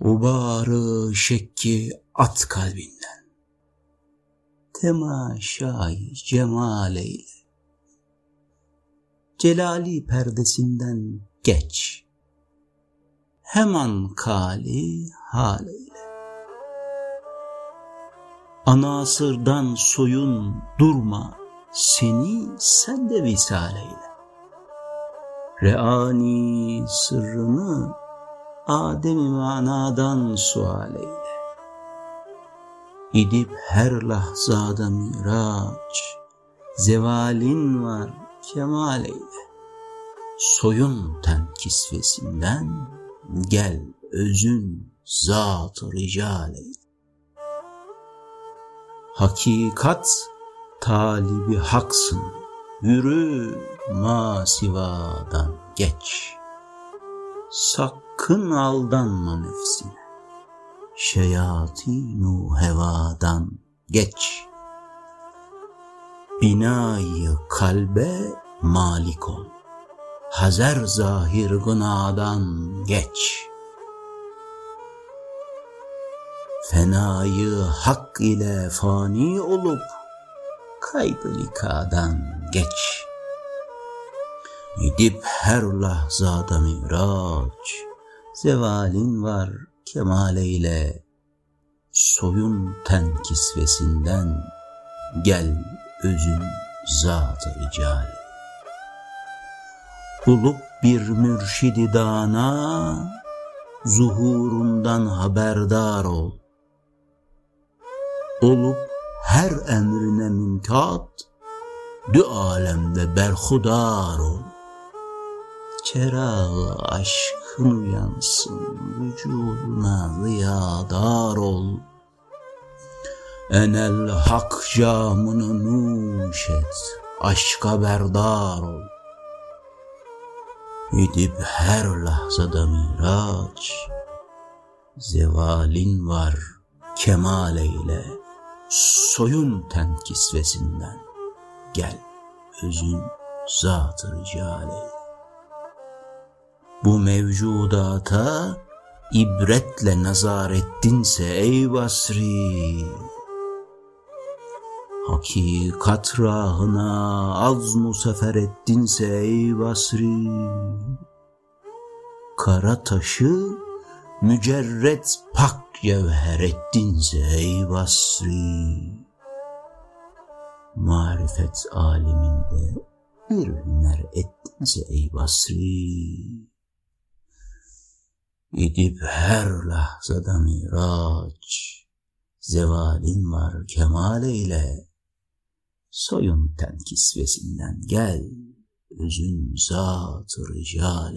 Ubarı şekki at kalbinden. Temaşayı cemal eyle. Celali perdesinden geç. Hemen kali hal eyle. Anasırdan soyun durma, seni sen de visal eyle. Reani sırrını Adem-i manadan sual eyle. İdip her lahzada miraç, zevalin var kemal eyle. Soyun ten kisvesinden gel özün zat-ı rical eyle. Hakikat talibi haksın, yürü masivadan geç. Sakın aldanma nefsine, şeyatinu hevadan geç. Binayı kalbe malik ol, hazer zahir gınadan geç. Fenayı hak ile fani olup, kaybı likadan geç. Gidip her lahzada miraç, zevalin var kemal eyle. Soyun ten kisvesinden, gel özün zat-ı rical. Bulup bir mürşidi dana, zuhurundan haberdar ol. Olup her emrine münkat, dü alemde berhudar ol. Çerağı aşkın uyansın, vücuduna ziyadar ol. Enel hak camını nuş et, aşka berdar ol. Gidip her lahzada miraç, zevalin var kemal eyle, soyun ten kisvesinden, gel özün zat-ı rical eyle. Bu mevcudata ibretle nazar ettinse ey Basri, Hakikat rahına azmu sefer ettinse ey Basri, Kara taşı mücerret pak cevher ettinse ey Basri, Marifet aleminde bir hüner ettinse ey Basri, Gidip her lahzada miraç, zevalin var kemal eyle, soyun ten kisvesinden gel, özün zat-ı rical.